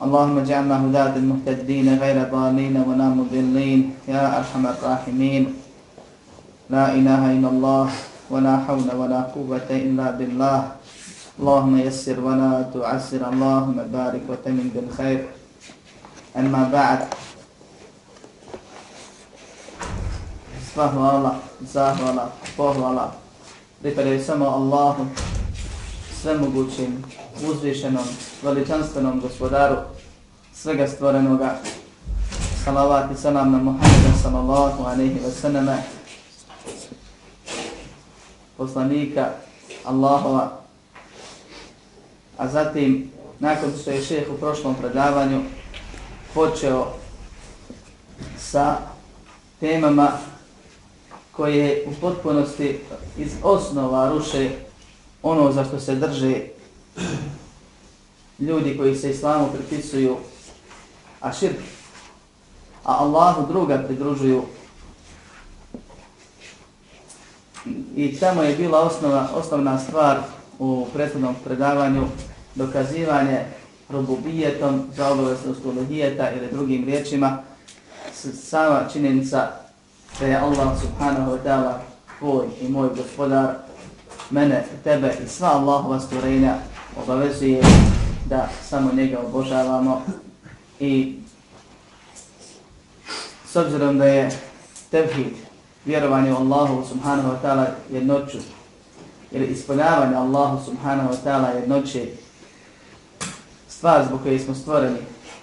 اللهم اجعلنا هداة المهتدين غير ضالين ولا مضلين. يا أرحم الراحمين. لا إله إلا الله ولا حول ولا قوة إلا بالله. اللهم يسر ولا تعسر. اللهم بارك وتمن بالخير. أما بعد Sva hvala, zahvala, pohvala pripadaju samo Allahu, svemogućim, uzvišenom, veličanstvenom gospodaru svega stvorenoga. Salavat i salam na Muhammeda sallallahu alaihi wa sallama, poslanika Allahova. A zatim, nakon što je šeh u prošlom predavanju počeo sa temama koje u potpunosti iz osnova ruše ono za što se drže ljudi koji se islamu pripisuju a širk, a Allahu druga pridružuju. I tamo je bila osnova, osnovna stvar u prethodnom predavanju dokazivanje rububijetom za obaveznost uluhijeta ili drugim riječima sama činjenica da je Allah subhanahu wa ta'ala tvoj i moj gospodar mene, tebe i sva Allahova stvorenja obavezuje da samo njega obožavamo i s obzirom da je tevhid vjerovanje u Allahu subhanahu wa ta'ala jednoću ili ispoljavanje Allahu subhanahu wa ta'ala jednoće stvar zbog koje smo stvoreni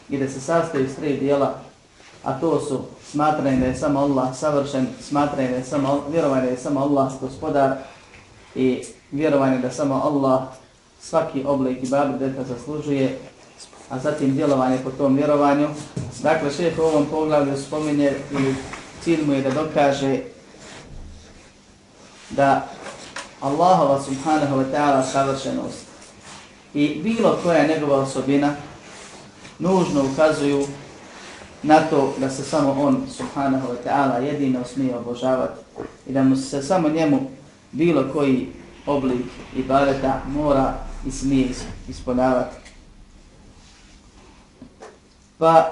i da se sastoji iz tri dijela a to su smatranje da je samo Allah savršen, smatranje da je samo, vjerovanje da je samo Allah gospodar i vjerovanje da samo Allah svaki oblik i zaslužuje, a zatim djelovanje po tom vjerovanju. Dakle, šef u ovom poglavlju spominje i cilj mu je da dokaže da Allahova subhanahu wa ta'ala savršenost i bilo koja njegova osobina nužno ukazuju na to da se samo on subhanahu wa ta'ala jedino smije obožavati i da mu se samo njemu bilo koji oblik ibadeta mora i smije ispoljavati. Pa,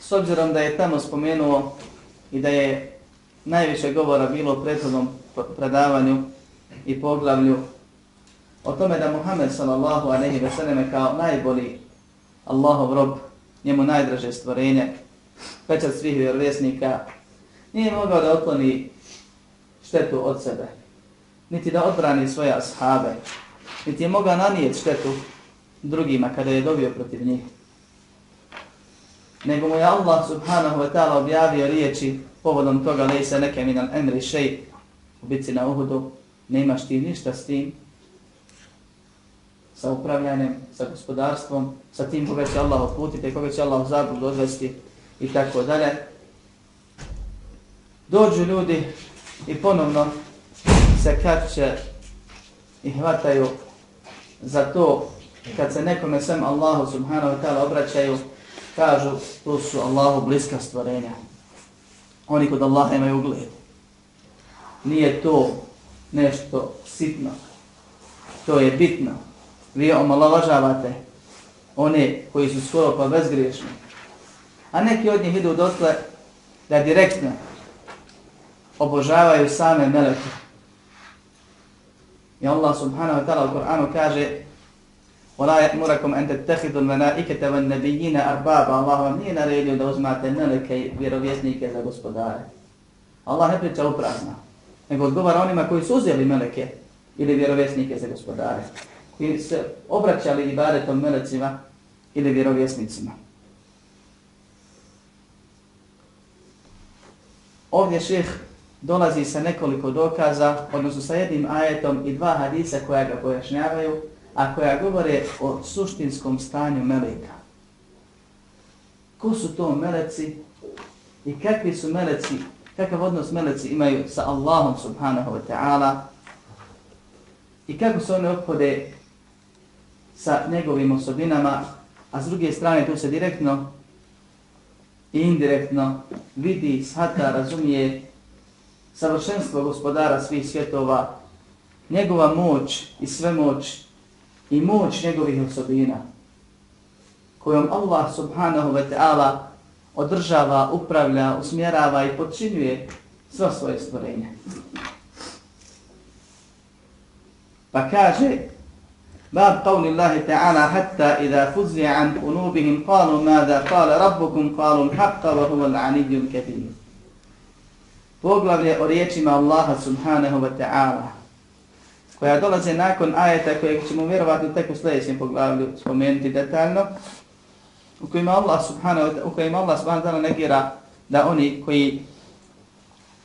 s obzirom da je tamo spomenuo i da je najviše govora bilo u prethodnom predavanju i poglavlju o tome da Muhammed sallallahu aleyhi ve selleme kao najbolji Allahov rob, njemu najdraže stvorenje, pečat svih vjerovjesnika, nije mogao da otkloni štetu od sebe, niti da odbrani svoje ashabe, niti je mogao nanijeti štetu drugima kada je dobio protiv njih. Nego mu je Allah subhanahu wa ta'ala objavio riječi povodom toga lej se neke minan emri šej u bitci na Uhudu, ne imaš ti ništa s tim, sa upravljanjem, sa gospodarstvom, sa tim koga će Allah uputiti, koga će Allah u zabludu odvesti, i tako dalje. Dođu ljudi i ponovno se kače i hvataju za to kad se nekome sem Allahu subhanahu wa ta'ala obraćaju, kažu to su Allahu bliska stvorenja. Oni kod Allaha imaju ugled. Nije to nešto sitno. To je bitno. Vi omalovažavate one koji su skoro pa bezgriješni a neki od njih idu dotle da direktno obožavaju same meleke. I Allah subhanahu wa ta'ala u Kur'anu kaže وَلَا يَأْمُرَكُمْ أَنْ تَتَّخِذُوا الْمَنَائِكَةَ وَالنَّبِيِّينَ أَرْبَابًا Allah vam nije naredio da uzmate meleke i vjerovjesnike za gospodare. Allah ne priča uprazna, nego odgovara onima koji su uzeli meleke ili vjerovjesnike za gospodare, koji se obraćali ibadetom melecima ili vjerovjesnicima. Ovdje šeh dolazi sa nekoliko dokaza, odnosno sa jednim ajetom i dva hadisa koja ga pojašnjavaju, a koja govore o suštinskom stanju meleka. Ko su to meleci i kakvi su meleci, kakav odnos meleci imaju sa Allahom subhanahu wa ta'ala i kako se one obhode sa njegovim osobinama, a s druge strane tu se direktno i indirektno vidi, shata, razumije savršenstvo gospodara svih svjetova, njegova moć i sve moć i moć njegovih osobina, kojom Allah subhanahu wa ta'ala održava, upravlja, usmjerava i počinjuje sve svoje stvorenje. Pa kaže, باب قول الله تعالى حتى إذا فزع عن قلوبهم قالوا ماذا قال ربكم قالوا الحق وهو العلي الكبير poglavlje o riječima Allaha subhanahu wa ta'ala, koja dolaze nakon ajeta kojeg ćemo vjerovatno tek u sljedećem poglavlju spomenuti detaljno, u kojima Allah subhanahu wa ta'ala, u kojima Allah subhanahu wa ta'ala negira da oni koji,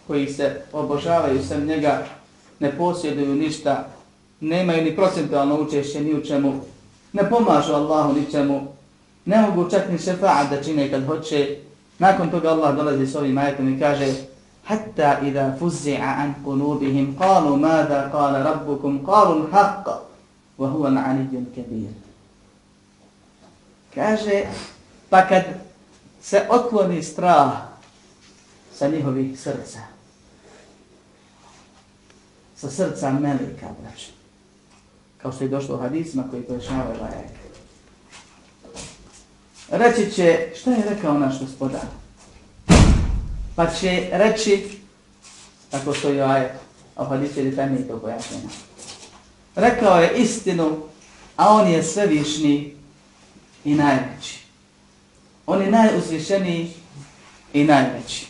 koji se obožavaju sem njega ne posjeduju ništa, nemaju ni procentualno učešće ni u čemu, ne pomažu Allahu ni čemu, ne mogu čak ni šefaat da čine kad hoće, nakon toga Allah dolazi s ovim ajetom i kaže حتى إذا فزع عن قلوبهم قالوا ماذا قال ربكم قالوا الحق وهو العلي الكبير se فقد سأكون استراح سنه به sa srca melika برش kao što je došlo u hadisma koji pojašnjava ovaj ajet. Reći će, šta je rekao naš gospodar? Pa će reći, tako što je ajet, a hadis je detaljnije to pojašnjeno. Rekao je istinu, a on je svevišnji i najveći. On je najuzvišeniji i najveći.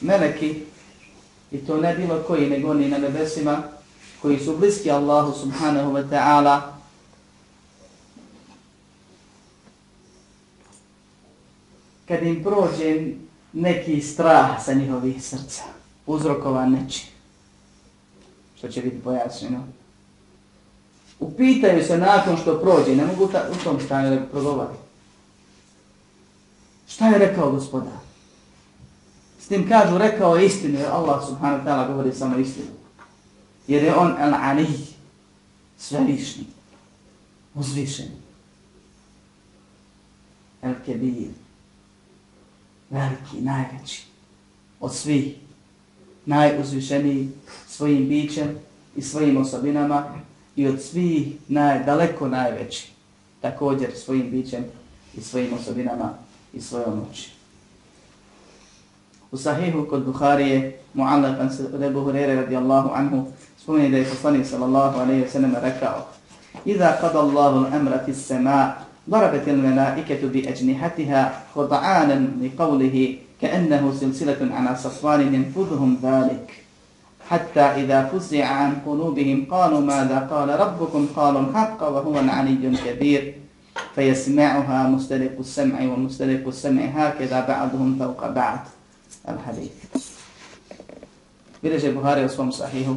Meleki, i to ne bilo koji nego oni na nebesima, koji su bliski Allahu subhanahu wa ta'ala, kad im prođe neki strah sa njihovih srca, uzrokovan neči, što će biti pojašnjeno. Upitaju se nakon što prođe, ne mogu ta, u tom stanju da progovori. Šta je rekao gospodar? S tim kažu, rekao je istinu, jer Allah subhanahu wa ta'ala govori samo istinu. Jer je on al-ali, svevišni, uzvišeni. El-kebir, veliki, najveći od svih, najuzvišeniji svojim bićem i svojim osobinama i od svih naj, daleko najveći, također svojim bićem i svojim osobinama i svojom moći. U sahihu kod Buharije, mu'allakan se Rebu Hurere radijallahu anhu, spomeni da je poslanik sallallahu alaihi wa sallam rekao Iza qada Allahu l'amra fis sema' ضربت الملائكة بأجنحتها خضعانا لقوله كأنه سلسلة على صفوان ينفذهم ذلك. حتى إذا فزع عن قلوبهم قالوا ماذا قال ربكم؟ قالوا الحق وهو العلي الكبير. فيسمعها مستلق السمع ومستلق السمع. هكذا بعضهم فوق بعض. الحديث. بلج البخاري وصوم صحيح.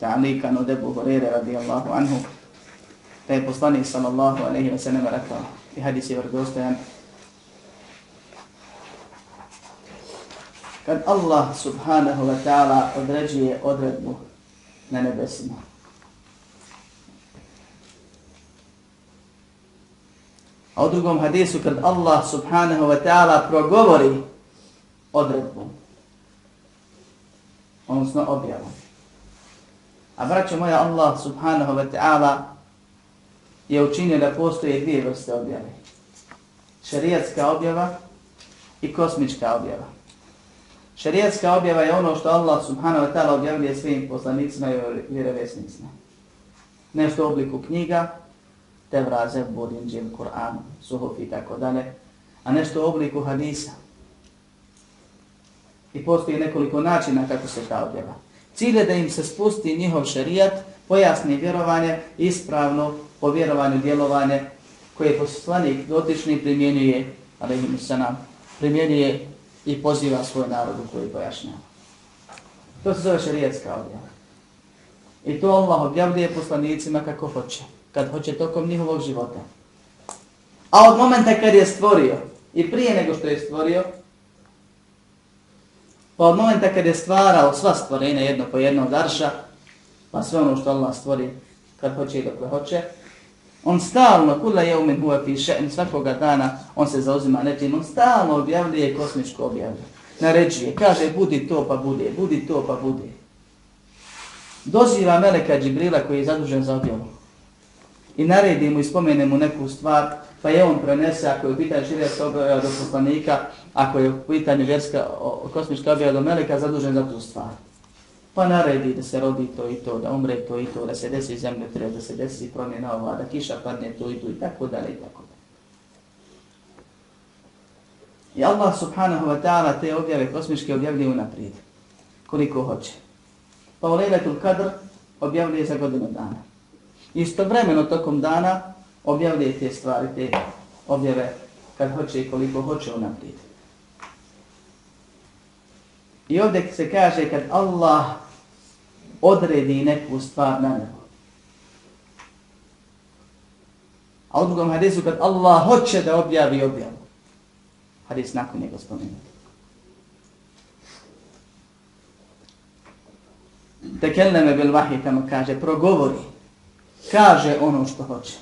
تعليقا ودب هريرة رضي الله عنه. Da je poslanik sallallahu alaihi wa sallam rekao i hadis je vrgostojan kad Allah subhanahu wa ta'ala određuje odredbu na nebesima a u drugom hadisu kad Allah subhanahu wa ta'ala progovori odredbu odnosno objavu. A braćo moja Allah subhanahu wa ta'ala je učinio da postoje dvije vrste objave. Šarijatska objava i kosmička objava. Šarijatska objava je ono što Allah subhanahu wa ta'ala objavljuje svim poslanicima i vjerovesnicima. Nešto u obliku knjiga, Tevra, Zebur, Inđim, Kur'an, Suhuf i tako dalje. a nešto u obliku hadisa. I postoji nekoliko načina kako se ta objava. Cilj je da im se spusti njihov šarijat, pojasni vjerovanje, ispravno po vjerovanju djelovanje koje poslanik dotični primjenjuje, ali im se nam primjenjuje i poziva svoj narod u koji pojašnjava. To se zove šarijetska objava. I to Allah objavljuje poslanicima kako hoće, kad hoće tokom njihovog života. A od momenta kad je stvorio, i prije nego što je stvorio, pa od momenta kad je stvarao sva stvorenja jedno po jedno darša, pa sve ono što Allah stvori kad hoće i dok hoće, on stalno, kula je umen huva piše, svakoga dana on se zauzima nečim, on stalno objavljuje kosmičko objavlje. Naređuje, kaže budi to pa bude, budi to pa bude. Doziva Meleka Džibrila koji je zadužen za objavu. I naredi mu i spomene mu neku stvar, pa je on prenese, ako je u pitanju širijska objava e, do poslanika, ako je u pitanju vjerska kosmička objava do Meleka, zadužen za tu stvar. Pa naredi da se rodi to i to, da umre to i to, da se desi zemlje treba, da se desi promjena ova, da kiša padne to i to i tako dalje i tako dalje. I Allah subhanahu wa ta'ala te objave kosmičke objavlje unaprijed, koliko hoće. Pa u Lejletul Kadr objavljuje za godinu dana. Istovremeno tokom dana objavljuje te stvari, te objave kad hoće i koliko hoće unaprijed. I ovdje se kaže kad Allah odredi neku stvar na nebo. A u drugom hadisu kad Allah hoće da objavi objavu. Hadis nakon njega spomenuti. Tekelleme bil vahij tamo kaže, progovori, kaže ono što hoće.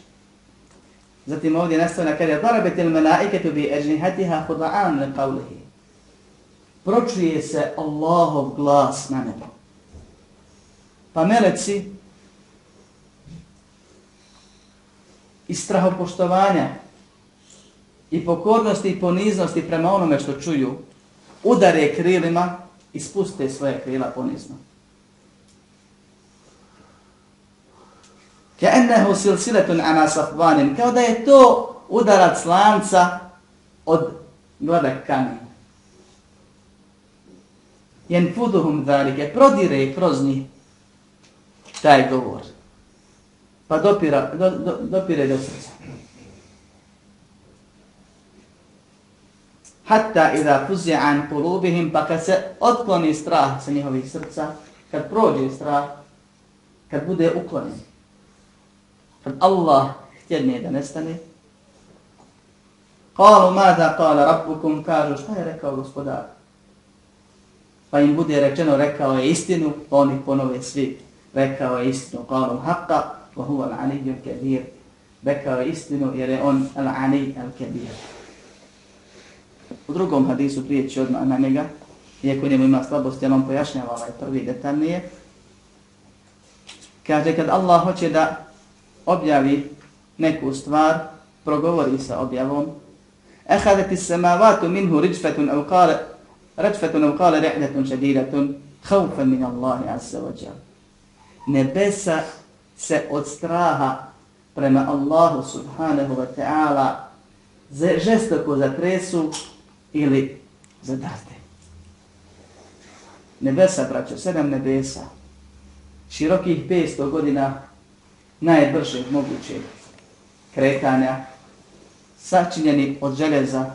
Zatim ovdje nastavlja kaže, darabetil melaiketu bi ežnihatiha huda'an le qavlihi pročuje se Allahov glas na nebo. Pa meleci iz strahopoštovanja i pokornosti i poniznosti prema onome što čuju, udare krilima i spuste svoje krila ponizno. Ka'annahu silsilatun ana safwanin, kao da je to udarac lanca od gladak kamena jenfuduhum zalike, prodire kroz njih taj govor. Pa dopira, do, do, dopire do srca. Hatta idha fuzi an kulubihim, pa kad se otkloni strah sa njihovih srca, kad prođe strah, kad bude uklonjen, kad Allah htjedne da nestane, Kalu mada kala rabbukum, kažu šta je rekao gospodar? Pa im bude rečeno rekao je istinu, pa oni ponove svi rekao je istinu, kalom haqqa, wa huwa al-aniyyu al-kabir. Rekao je istinu jer je on al-ani al-kabir. U drugom hadisu prijeći odmah na njega, iako njemu ima slabost, jer on pojašnjava ovaj prvi detaljnije. Kaže, kad Allah hoće da objavi neku stvar, progovori sa objavom, ehadeti samavatu minhu riđfetun au kale Račfetun u kale rehnetun šedidatun, haufen min Allahi azza wa jal. Nebesa se od straha prema Allahu subhanahu wa ta'ala žestoko zatresu ili zadate. Nebesa, braćo, sedam nebesa, širokih 500 godina najbržeg mogućeg kretanja, sačinjeni od železa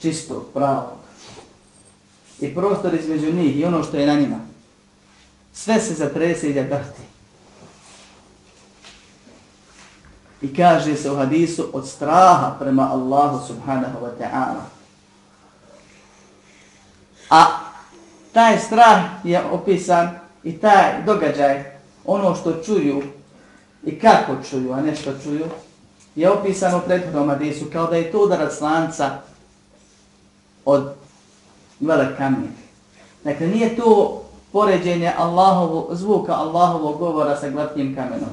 čistog, pravog, i prostor između njih i ono što je na njima. Sve se zatrese i zabrti. I kaže se u hadisu od straha prema Allahu subhanahu wa ta'ala. A taj strah je opisan i taj događaj, ono što čuju i kako čuju, a ne što čuju, je opisano u prethodnom hadisu kao da je to udarac lanca od velik kamen. Dakle, nije to poređenje Allahovu, zvuka Allahovog govora sa glatkim kamenom,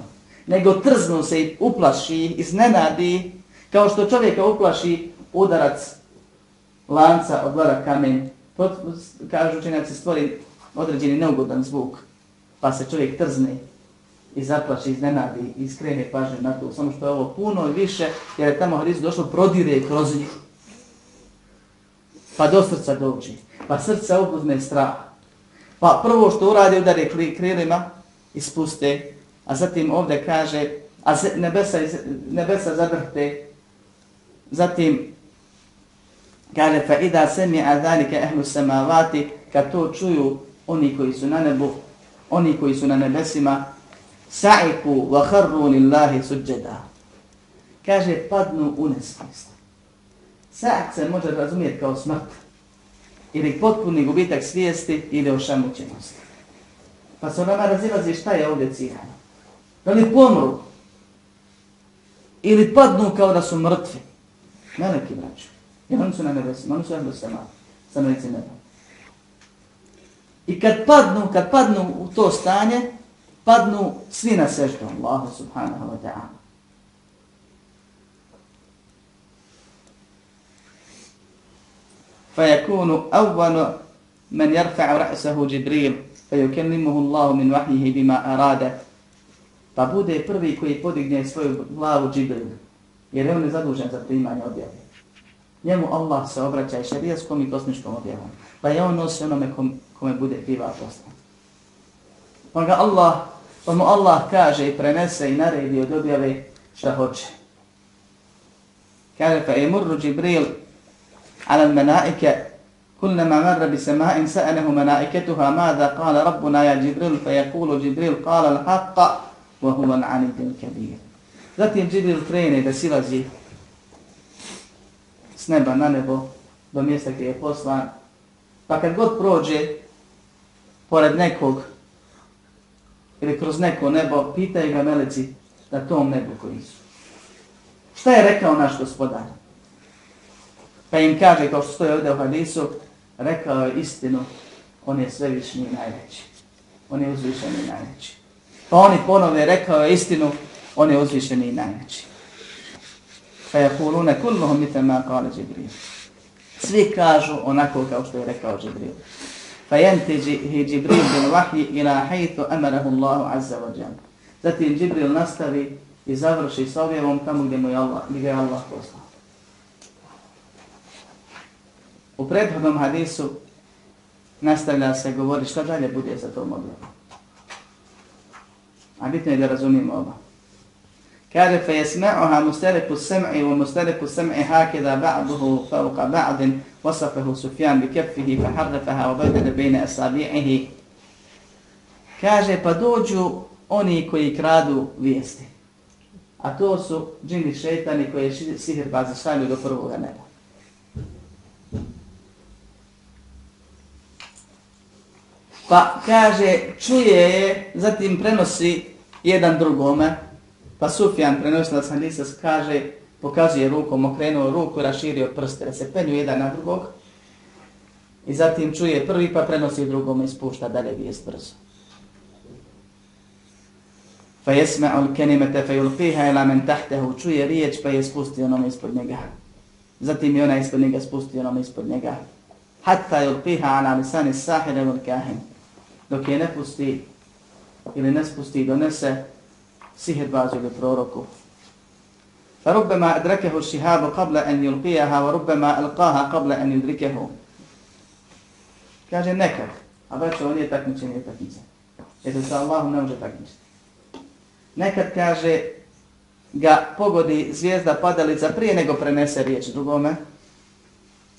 nego trznu se i uplaši, iznenadi, kao što čovjeka uplaši udarac lanca od velik kamen. Pot, kažu učenjaci, stvori određeni neugodan zvuk, pa se čovjek trzne i zaplaši, iznenadi i skrene pažnje na to. Samo što je ovo puno i više, jer je tamo Hristo došlo prodire kroz njih pa do srca dođe, pa srce obuzme strah. Pa prvo što uradi udari krilima i spuste, a zatim ovdje kaže, a nebesa, nebesa zadrhte, zatim kaže, fa ida semi zalika ehlu samavati, kad to čuju oni koji su na nebu, oni koji su na nebesima, sa'iku wa kharru lillahi suđeda. Kaže, padnu u nesvijest. Sa'ak se može razumjeti kao smrt, ili potpuni gubitak svijesti, ili ošamućenost. Pa se nama razilazi šta je ovdje ciljano. Da li pomru, ili padnu kao da su mrtvi. Meleki vraću. Jer oni su na nebesima, oni su na nebesima, sa nebesima neba. I kad padnu, kad padnu u to stanje, padnu svi na seždu Allahu subhanahu wa ta'ala. فيكون أول من يرفع رأسه جبريل فيكلمه الله من وحيه بما أراد pa bude prvi koji podigne svoju glavu Džibril, jer on je zadužen za primanje objave. Njemu Allah se obraća i šarijaskom i kosmičkom objavom, pa je on nosi onome kom, kome bude kriva posla. Pa ga Allah, pa mu Allah kaže i prenese i naredi od objave šta hoće. Kaže, fa imurru Džibril ala l-menaike كلما مر بسماء سأله ملائكتها ماذا قال ربنا يا جبريل فيقول جبريل قال الحق وهو العلي الكبير Zatim Džibril krene da silazi s neba na nebo do mjesta gdje je poslan. Pa kad god prođe pored nekog ili kroz neko nebo, pitaju ga meleci na tom nebu koji su. Šta je rekao naš gospodar? Pa im kaže, kao što stoje ovdje u hadisu, rekao je istinu, on je svevišnji i najveći. On je uzvišeni i najveći. Pa oni ponove rekao je istinu, on je uzvišeni i najveći. Pa je kulune kulluhum mitem kale Džibril. Svi kažu onako kao što je rekao Džibril. Fa jenteđi hi Džibril bil vahji ila hajtu amarahu Allahu azza wa jam. Zatim Džibril nastavi i završi s objavom tamo gdje mu je Allah, gdje je Allah poslao. U prethodnom hadisu nastavlja se govori šta dalje bude za tom objavom. A bitno je da razumijemo ovo. Kaže, fe jesme'uha mustariku sam'i wa mustariku sem'i hakeda ba'duhu fauqa ba'din wasafahu Sufjan bi kefihi fa harrafaha wa badada bejne asabi'ihi. Kaže, pa dođu oni koji kradu vijesti. A to su džini šeitani koji je sihir bazi šalju do prvoga neba. Pa kaže, čuje je, zatim prenosi jedan drugome, pa Sufjan prenosi da sam Lisas kaže, pokazuje rukom, okrenuo ruku, raširio prste, da se penju jedan na drugog. I zatim čuje prvi, pa prenosi drugome i spušta dalje vijest brzo. Fa jesme al kenimete fe yulqiha ila men tahtehu, čuje riječ pa je spusti onome ispod njega. Zatim je ona ispod njega spusti onome ispod njega. Hatta yulqiha ala lisani sahire ul kahin dok je ne pusti ili ne spusti donese sihirbazu ili proroku. فربما أدركه الشهاب قبل أن يلقيها وربما ألقاها قبل أن يدركه. Kaže nekad, a braćo, ovo nije takmiče, nije takmiče. Jer se sa Allahom ne može takmičiti. Nekad kaže, ga pogodi zvijezda padalica prije nego prenese riječ drugome,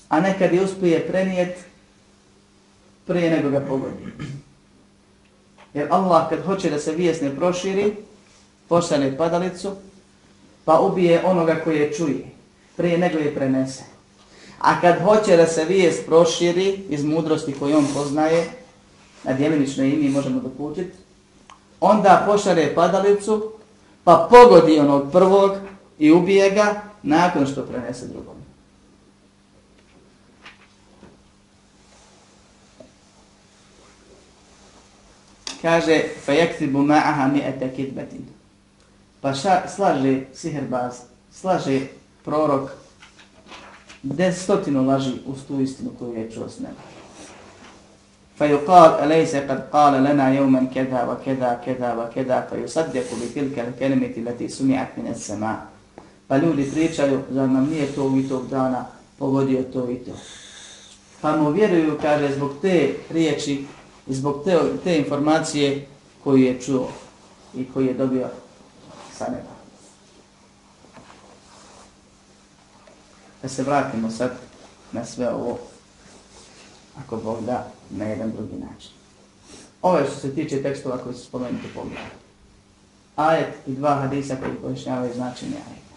a nekad je uspije prenijet prije nego ga pogodi. Jer Allah kad hoće da se vijest ne proširi, pošalje padalicu, pa ubije onoga koji je čuje, prije nego je prenese. A kad hoće da se vijest proširi iz mudrosti koju on poznaje, na djelimično imi možemo doputiti, onda pošare padalicu, pa pogodi onog prvog i ubije ga nakon što prenese drugom. Kaže fa yaktibu ma'aha mi'ata kidbatin. Pa ša, slaže siherbaz, slaže prorok desetinu laži u tu istinu koju je čuo s neba. Fa yuqal alaysa qad qala lana yawman kadha wa kadha kadha wa kadha fa yusaddiqu bi tilka al-kalimati allati sumi'at min as-sama'. Pa ljudi pričaju, zar nam nije to i tog dana pogodio to i to. Pa mu vjeruju, kaže, zbog te riječi i zbog te, te informacije koju je čuo i koju je dobio sa neba. Da se vratimo sad na sve ovo, ako Bog da, na jedan drugi način. Ovo je što se tiče tekstova koji su spomenuti pogledati. Ajet i dva hadisa koji pojašnjavaju značenje ajeta.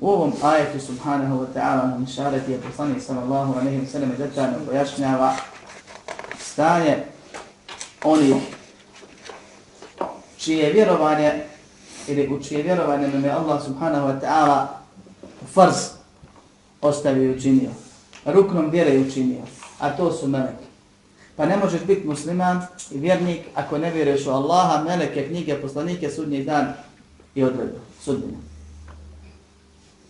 U ovom ajetu subhanahu wa ta'ala nam šaret je poslanik sallallahu alaihi wa sallam detaljno pojašnjava stanje oni čije vjerovanje ili u čije vjerovanje nam je Allah subhanahu wa ta'ala farz ostavio i učinio. Ruknom vjere je učinio. A to su meleke. Pa ne možeš biti musliman i vjernik ako ne vjeruješ u Allaha, meleke, knjige, poslanike, sudnji dan i odredu, sudnjena.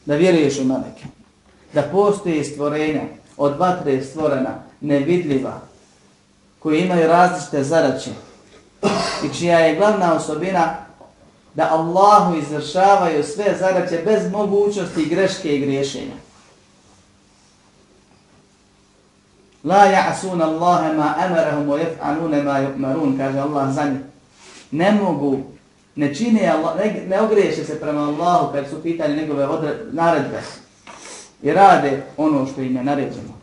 Da vjeruješ u meleke. Da postoji stvorenja od vatre stvorena, nevidljiva, koji imaju različite zaraće i čija je glavna osobina da Allahu izvršavaju sve zaraće bez mogućnosti greške i griješenja. La ya'suna Allahe ma amarahum wa yaf'alune ma yu'marun kaže Allah za njih. Ne mogu ne čine Allah ne, ne ogriješe se prema Allahu kad su pitanje njegove odre, naredbe i rade ono što im je naređeno.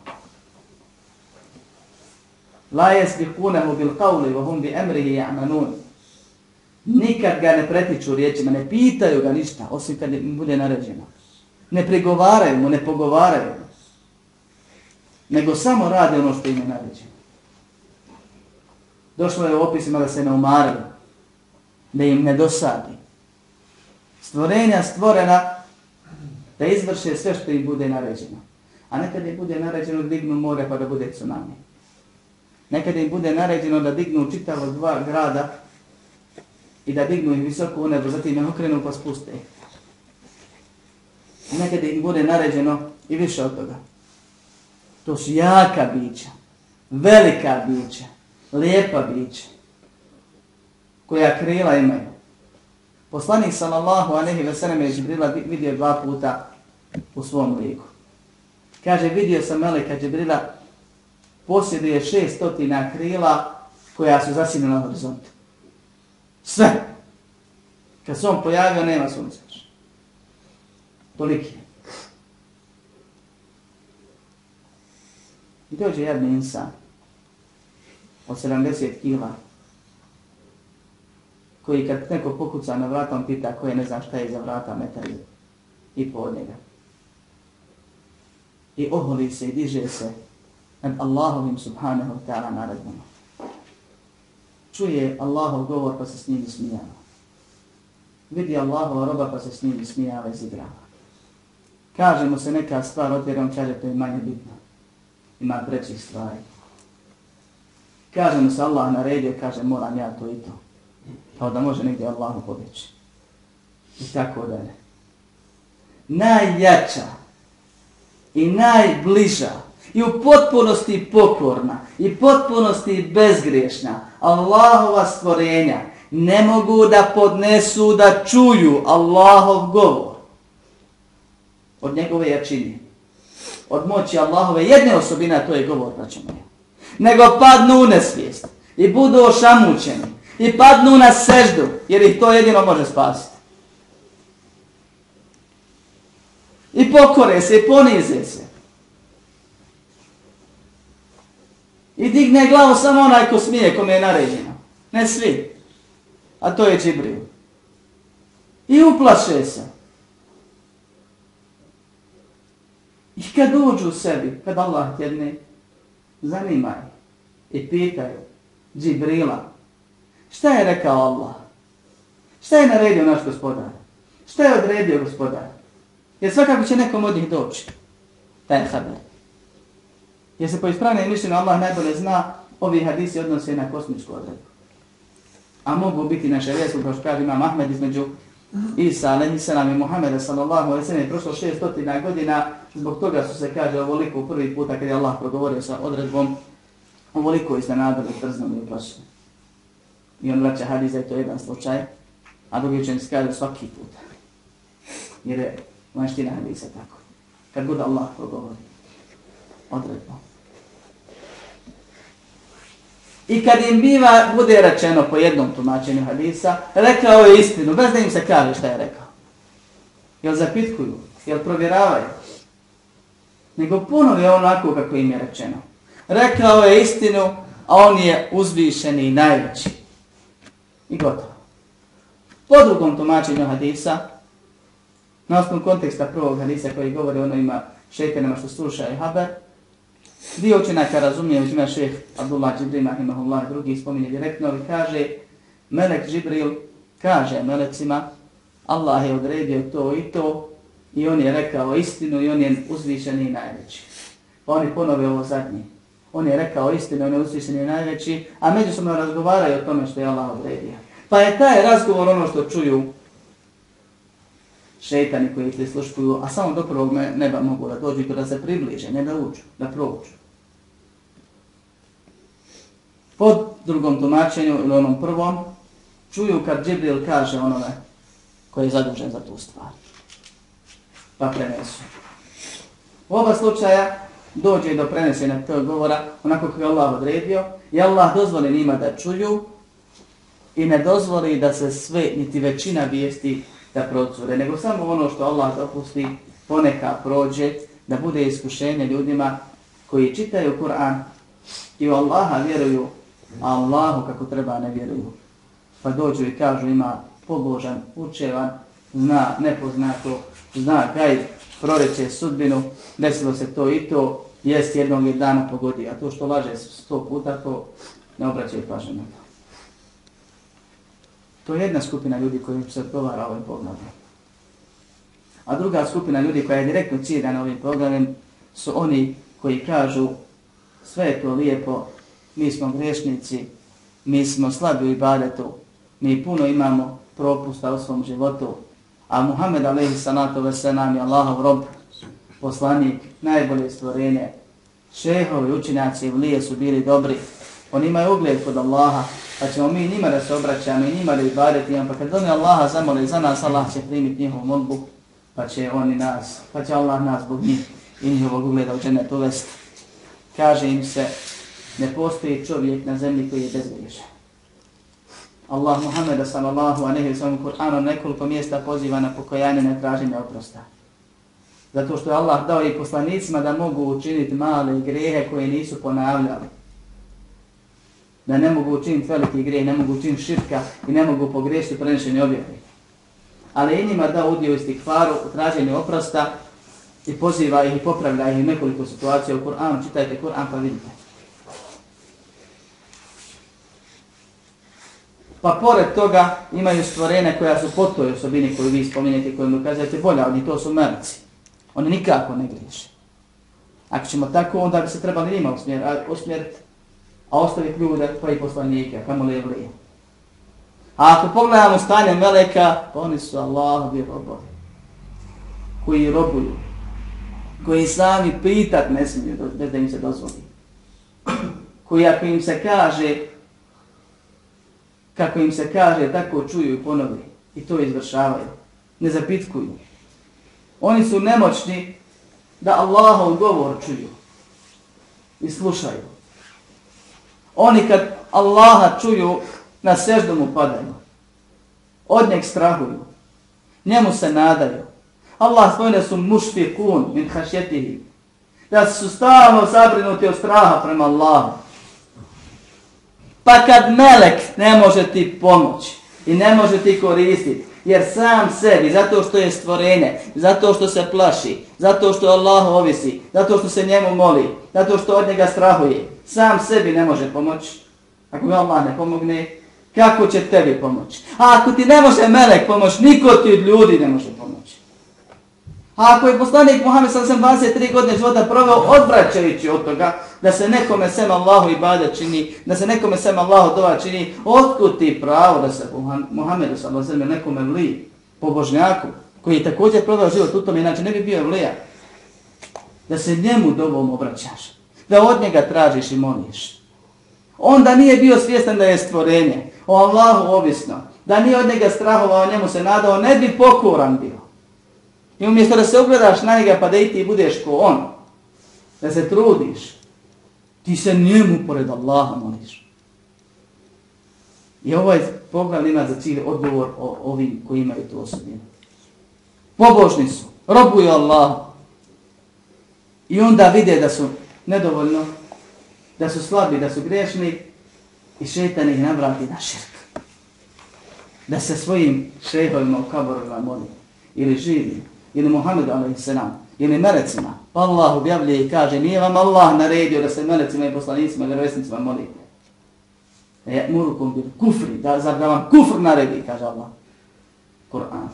La yasbiqunahu bil qawli wa hum bi amrihi ya'malun. Nikad ga ne pretiču riječima, ne pitaju ga ništa, osim kad im bude naređeno. Ne pregovaraju mu, ne pogovaraju nego samo rade ono što im je naređeno. Došlo je u opisima da se ne umaraju, da im ne dosadi. Stvorenja stvorena da izvrše sve što im bude naređeno. A nekad im bude naređeno da dignu more pa da bude tsunami. Nekad im bude naređeno da dignu čitavo dva grada i da dignu ih visoko u nebo, zatim ih okrenu pa spuste. Nekad im bude naređeno i više od toga. To su jaka bića, velika bića, lijepa bića, koja krila imaju. Poslanik sallallahu alejhi ve sellem je Džibrila vidio dva puta u svom liku. Kaže, vidio sam Meleka Džibrila posjeduje šest stotina krila koja su zasinjena na horizontu. Sve. Kad se on pojavio, nema sunca. Toliki. I dođe jedan insan od 70 kila koji kad neko pokuca na vrata, on pita koje ne zna šta je za vrata metar i po njega. I oholi se i diže se nad Allahovim subhanahu ta'ala naredbama. Čuje Allahov govor pa se s njim smijava. Vidi Allahova roba pa se s njim smijava i zigrava. Kaže mu se neka stvar, odvjer on kaže to je manje bitno ima trećih stvari. Kaže mu se Allah naredio, kaže moram ja to i to. Kao da može negdje Allahu pobjeći. I tako dalje. Najjača i najbliža i u potpunosti pokorna i potpunosti bezgriješna Allahova stvorenja ne mogu da podnesu da čuju Allahov govor od njegove jačine od moći Allahove jedne osobine, to je govor, braćo moje. Nego padnu u nesvijest i budu ošamućeni i padnu na seždu, jer ih to jedino može spasiti. I pokore se i ponize se. I digne glavu samo onaj ko smije, kome je naređeno. Ne svi. A to je Džibril. I uplaše se. I kad uđu u sebi, kad Allah tjedne, zanimaju i pitaju Džibrila, šta je rekao Allah? Šta je naredio naš gospodar? Šta je odredio gospodar? Jer svakako će nekom od njih doći. Taj haber. Jer se po ispravne mišljenju Allah najbolje zna, ovi hadisi odnose na kosmičku odredbu. A mogu biti na šarijesku, kao što kaže imam Ahmed između Isa, alaihi salam i Muhammeda sallallahu alaihi sallam je prošlo 600 godina, zbog toga su se, kaže, ovoliko prvi puta kad je Allah progovorio sa odredbom, ovoliko iznenadili, trznuli i uplašili. I on vraća hadiza i to je jedan slučaj, a drugi učen se kaže svaki put. Jer je vanština hadisa tako. Kad god Allah progovori odredbom. I kad im biva, bude rečeno po jednom tumačenju hadisa, rekao je istinu, bez da im se kaže šta je rekao. Jel zapitkuju? Jel provjeravaju? Nego puno je onako kako im je rečeno. Rekao je istinu, a on je uzvišeni i najveći. I gotovo. Po drugom tumačenju hadisa, na osnovu konteksta prvog hadisa koji govori ono ima šeitanima što sluša i haber, dio učenjaka razumije, uzima šeh Abdullah Džibril, Mahimahullah, drugi spominje direktno, ali kaže, Melek Džibril kaže Melecima, Allah je odredio to i to, i on je rekao istinu i on je uzvišen i najveći. Pa oni ponove ovo zadnje. On je rekao istinu, on je uzvišen i najveći, a međusobno razgovaraju o tome što je Allah odredio. Pa je taj razgovor ono što čuju šeitani koji ih prisluškuju, a samo do prvog neba mogu da dođu i da se približe, ne da uđu, da prođu. Po drugom tumačenju ili onom prvom, čuju kad Džibril kaže onome koji je zadužen za tu stvar. Pa prenesu. U oba slučaja dođe do prenesenja tog govora onako kako je Allah odredio i Allah dozvoli njima da čuju i ne dozvoli da se sve, niti većina vijesti da procure, nego samo ono što Allah dopusti poneka prođe, da bude iskušenje ljudima koji čitaju Kur'an i u Allaha vjeruju, a Allahu kako treba ne vjeruju. Pa dođu i kažu ima pobožan, učevan, zna nepoznato, zna kaj proreće sudbinu, desilo se to i to, jest jednog dana pogodi, a to što laže sto puta, to ne obraćaju pažnje na to. To je jedna skupina ljudi kojim se odgovara ovim poglavljem. A druga skupina ljudi koja je direktno ciljena ovim poglavljem su oni koji kažu sve je to lijepo, mi smo grešnici, mi smo slabi u ibadetu, mi puno imamo propusta u svom životu, a Muhammed alaihi salatu veselam je Allahov rob, poslanik, najbolje stvorenje, šehovi, učinjaci, vlije su bili dobri, oni imaju ugled kod Allaha, pa ćemo mi njima da se obraćamo i njima da ibadeti, pa kad oni Allaha zamole za nas, Allah će primiti njihovu molbu, pa će oni nas, pa će Allah nas zbog njih i njihovog ugleda u džennet uvesti. Kaže im se, ne postoji čovjek na zemlji koji je bezgriješan. Allah Muhammeda sallallahu a nehi sallam Kur'anom nekoliko mjesta poziva na pokojanje na traženje oprosta. Zato što je Allah dao i poslanicima da mogu učiniti male grehe koje nisu ponavljali da ne mogu učiniti velike igre, ne mogu učiniti širka i ne mogu pogrešiti prenešenje objave. Ali i njima da udio istih faru u oprosta i poziva ih i popravlja ih nekoliko situacija u Kur'anu. Čitajte Kur'an pa vidite. Pa pored toga imaju stvorene koja su po toj osobini koju vi spominjete, koju mu ukazujete bolja oni to su melci. Oni nikako ne griješe. Ako ćemo tako, onda bi se trebali njima usmjeriti a ostavi ljude pa i poslanike, kamo li je vrije. A ako pogledamo stanje meleka, pa oni su Allahovi robovi, koji robuju, koji sami pitat ne smiju, bez da im se dozvoli. Koji ako im se kaže, kako im se kaže, tako čuju i ponovi i to izvršavaju, ne zapitkuju. Oni su nemoćni da Allahov govor čuju i slušaju. Oni kad Allaha čuju, na seždu mu padaju. Od njeg strahuju. Njemu se nadaju. Allah spojne su mušfi kun min hašjetihi. Da su stalno zabrinuti od straha prema Allahu. Pa kad melek ne može ti pomoći i ne može ti koristiti, jer sam sebi, zato što je stvorenje, zato što se plaši, zato što Allah ovisi, zato što se njemu moli, zato što od njega strahuje, sam sebi ne može pomoći. Ako mi Allah ne pomogne, kako će tebi pomoći? A ako ti ne može melek pomoći, niko ti od ljudi ne može pomoći. A ako je poslanik Muhammed sam 23 godine života proveo odvraćajući od toga da se nekome sem Allahu ibada čini, da se nekome sem Allahu dova čini, otkud ti pravo da se Muhammedu sam vas nekome vli, pobožnjaku, koji je također proveo život u tome, inače ne bi bio vlija, da se njemu dovom obraćaš da od njega tražiš i moliš. Onda nije bio svjestan da je stvorenje, o Allahu ovisno, da nije od njega strahovao, njemu se nadao, ne bi pokoran bio. I umjesto da se ugledaš na njega pa da i ti budeš ko on, da se trudiš, ti se njemu pored Allaha moliš. I ovaj pogled ima za cilj odgovor o ovim koji imaju tu osobinu. Pobožni su, robuju Allah. I onda vide da su nedovoljno, da su slabi, da su grešni i šeitan ih navrati na širk. Da se svojim šehovima u kaborima moli. Ili živi, ili Muhammedu a.s. ili melecima. Pa Allah objavlje i kaže, nije vam Allah naredio da se melecima i poslanicima i vjerovesnicima molite. E, murukum bil kufri, da, zar da vam kufr naredi, kaže Allah. Kur'an.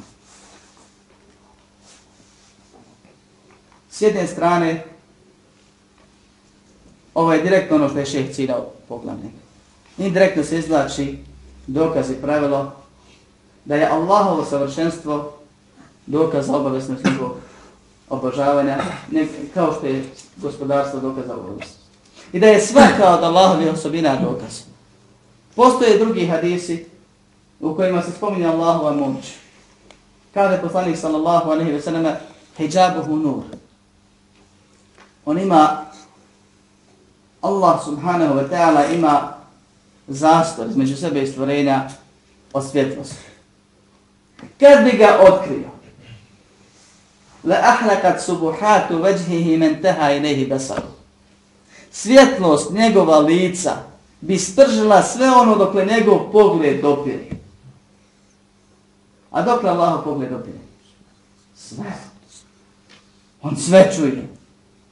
S jedne strane, ovo je direktno ono što je šeh ciljao poglavnik. Indirektno se izlači dokaz i pravilo da je Allahovo savršenstvo dokaz za obaveznost njegovog obožavanja, ne, kao što je gospodarstvo dokaz za obaveznost. I da je svaka od Allahovih osobina dokaz. Postoje drugi hadisi u kojima se spominje Allahova moć. Kada je poslanik sallallahu alaihi wa sallam hijabuhu nur. On ima Allah subhanahu wa ta'ala ima zastor između sebe i stvorenja o svjetlosti. Kad bi ga otkrio, la ahlakat subuhatu vajhihi men teha inehi besaru. Svjetlost njegova lica bi stržila sve ono dokle njegov pogled dopiri. A dokle Allah pogled dopiri? Sve. On sve čuje.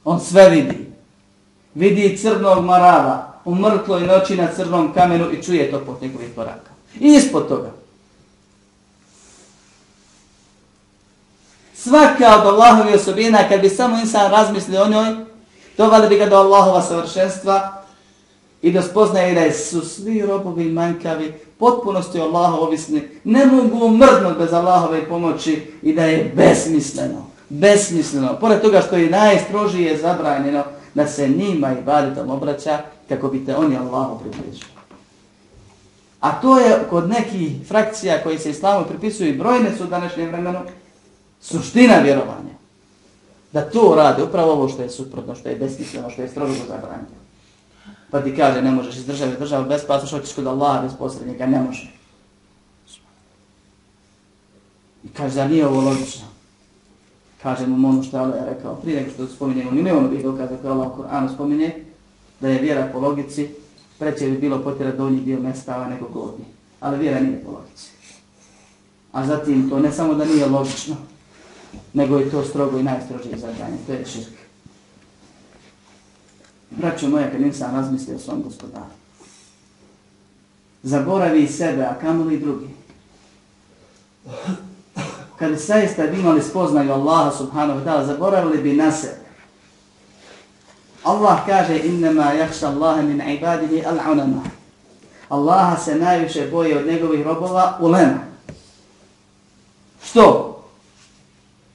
On sve vidi. Vidi crnog marava u mrtloj noći na crnom kamenu i čuje to pot njegovih koraka. I ispod toga. Svaka od Allahove osobina, kad bi samo insan razmislio o njoj, dovali bi ga do Allahova savršenstva i da spoznaje da su svi robovi manjkavi, potpunosti Allaha ovisni, ne mogu mrdnuti bez Allahove pomoći i da je besmisleno. Besmisleno. Pored toga što je najstrožije zabranjeno da se njima i badetom obraća kako bi te oni Allahu približili. A to je kod nekih frakcija koji se islamu pripisuju i brojne su u današnjem vremenu, suština vjerovanja. Da to rade, upravo ovo što je suprotno, što je besmisleno, što je strogo zabranjeno. Pa ti kaže, ne možeš iz države državu bez pasa, što ćeš kod Allaha bez posrednika, ne može. I kaže, da nije ovo logično. Kaže mu ono što je Allah rekao, prije nego što spominjemo, ni ne ono bih dokaza koje Allah u Koranu spominje, da je vjera po logici, preće bi bilo potjera donji dio mestava nego gornji. Ali vjera nije po logici. A zatim to ne samo da nije logično, nego je to strogo i najstrožije zadanje, to je širk. Braćo moja, kad nisam razmislio o svom gospodaru. Zaboravi sebe, a kamoli drugi? Kad saista imali spoznaju Allaha subhanahu wa ta'ala, zaboravili bi na sebe. Allah kaže, innama jahša Allahe min ibadihi al-unama. Allaha se najviše boje od njegovih robova ulema. Što?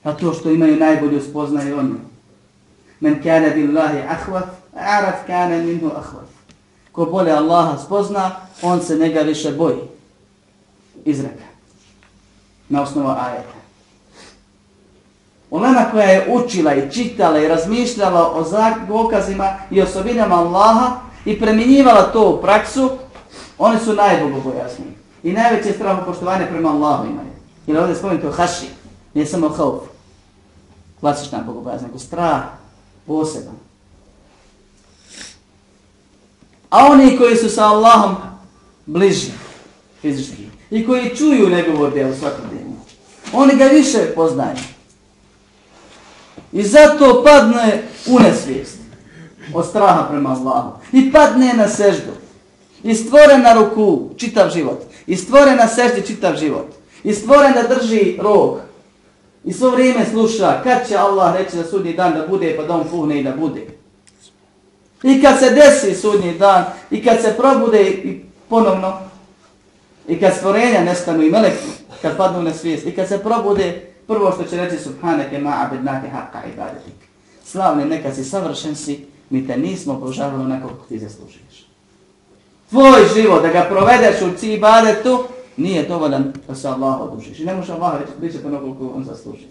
A to što imaju najbolju spoznaju oni. Men kane billahi ahvat, araf kane minhu ahvat. Ko bolje Allaha spozna, on se njega više boji. Izreka. Na osnovu ajeta. Ulema koja je učila i čitala i razmišljala o dokazima i osobinama Allaha i premjenjivala to u praksu, oni su najbogobojasniji. I najveće straho poštovanje prema Allahu imaju. Jer ovdje spomenuti o haši, nije samo hauf. Klasična bogobojasnija, nego strah poseban. A oni koji su sa Allahom bliži fizički i koji čuju njegovo djelo svakodnevno, oni ga više poznaju. I zato padne u nesvijest od straha prema Allahu. I padne na seždu. I stvore na ruku čitav život. I stvore na seždi čitav život. I stvore da drži rog. I svo vrijeme sluša kad će Allah reći da sudnji dan da bude pa da on puhne i da bude. I kad se desi sudnji dan, i kad se probude i ponovno, i kad stvorenja nestanu i meleki, kad padnu na svijest, i kad se probude, prvo što će reći subhaneke ma abednake haqqa ibadetik. Slavni, neka si savršen si, mi te nismo požavili onako kako ti zaslužiš. Tvoj život, da ga provedeš u ci ibadetu, nije dovoljan da se Allah odužiš. I ne može Allah reći, bit će to koliko on zasluži.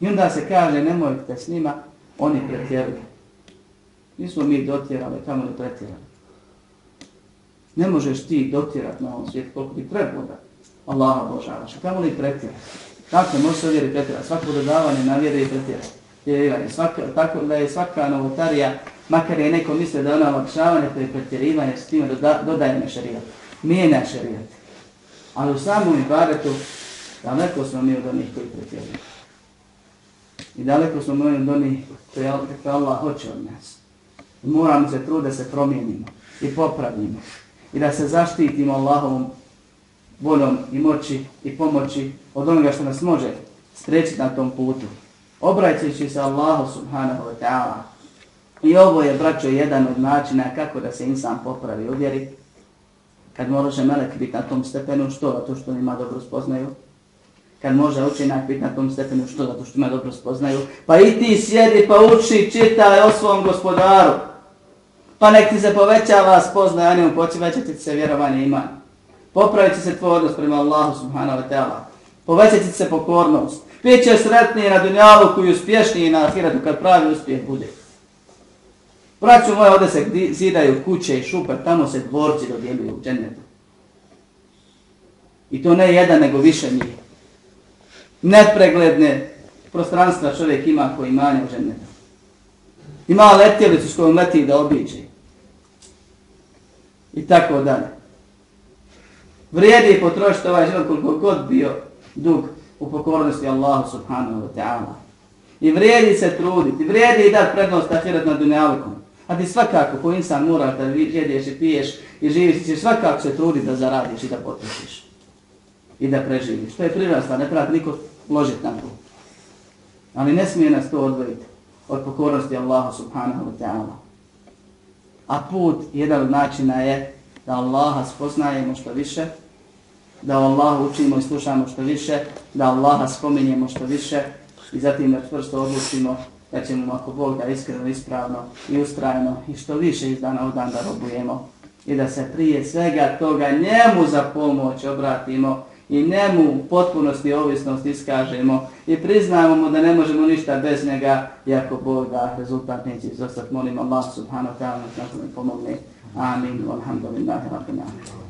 I onda se kaže, nemojte s njima, oni pretjeruju. Nismo mi dotjerali, kamo ne pretjerali. Ne možeš ti dotirat na ovom svijetu koliko ti trebalo da Allaha obožavaš. Znači, kamo li pretjera? Kako može se vjeri pretjera? Svako dodavanje na vjeri je pretjera. Je, svaka, tako da je svaka novotarija, makar je neko misle da je ona olakšavanje, to je pretjerivanje s time doda, dodaje na šarijat. Mijenja šarijat. Ali u samom ibaretu, daleko smo mi od onih koji pretjeruju. I daleko smo mi od onih koji Allah hoće od nas. Moramo se truditi da se promijenimo i popravimo i da se zaštitimo Allahovom voljom i moći i pomoći od onoga što nas može sprečiti na tom putu. Obraćajući se Allahu subhanahu wa ta'ala. I ovo je, braćo, jedan od načina kako da se insan popravi u vjeri. Kad može melek biti na tom stepenu, što? Zato što ima dobro spoznaju. Kad može učinak biti na tom stepenu, što? Zato što ima dobro spoznaju. Pa i ti sjedi pa uči, čitaj o svom gospodaru. Pa nek ti se povećava spoznaja, njemu povećati se vjerovanje ima. Popravit će se tvoj odnos prema Allahu subhanahu wa ta'ala. Povećat će se pokornost. Biće sretniji na dunjalu koji uspješniji na ahiratu kad pravi uspjeh bude. Braću moje, ovdje se zidaju kuće i šupe, tamo se dvorci dodjeluju u džennetu. I to ne jedan, nego više njih. Nepregledne prostranstva čovjek ima koji manje u džennetu. Ima letjelicu s kojom leti da obiđe i tako dalje. Vrijedi potrošiti ovaj život koliko god bio dug u pokornosti Allahu subhanahu wa ta'ala. I vrijedi se truditi, vrijedi i dati prednost ahiret na dunjavikom. A ti svakako ko insan mora da jedeš i piješ i živiš, ti svakako se truditi da zaradiš i da potrošiš. I da preživiš. To je prirasla, ne treba niko ložiti na to. Ali ne smije nas to odvojiti od pokornosti Allahu subhanahu wa ta'ala. A put, jedan od načina je da Allaha spoznajemo što više, da Allah učimo i slušamo što više, da Allaha spominjemo što više i zatim da čvrsto odlučimo da ćemo ako Bog da iskreno, ispravno i ustrajno i što više iz dana u dan da robujemo i da se prije svega toga njemu za pomoć obratimo i njemu u potpunosti ovisnost iskažemo i priznamo mu da ne možemo ništa bez njega, iako Bog da rezultat neće izostati. Molim Allah subhanahu wa ta'ala da nam pomogne. Amin. Alhamdulillahi rabbil alamin.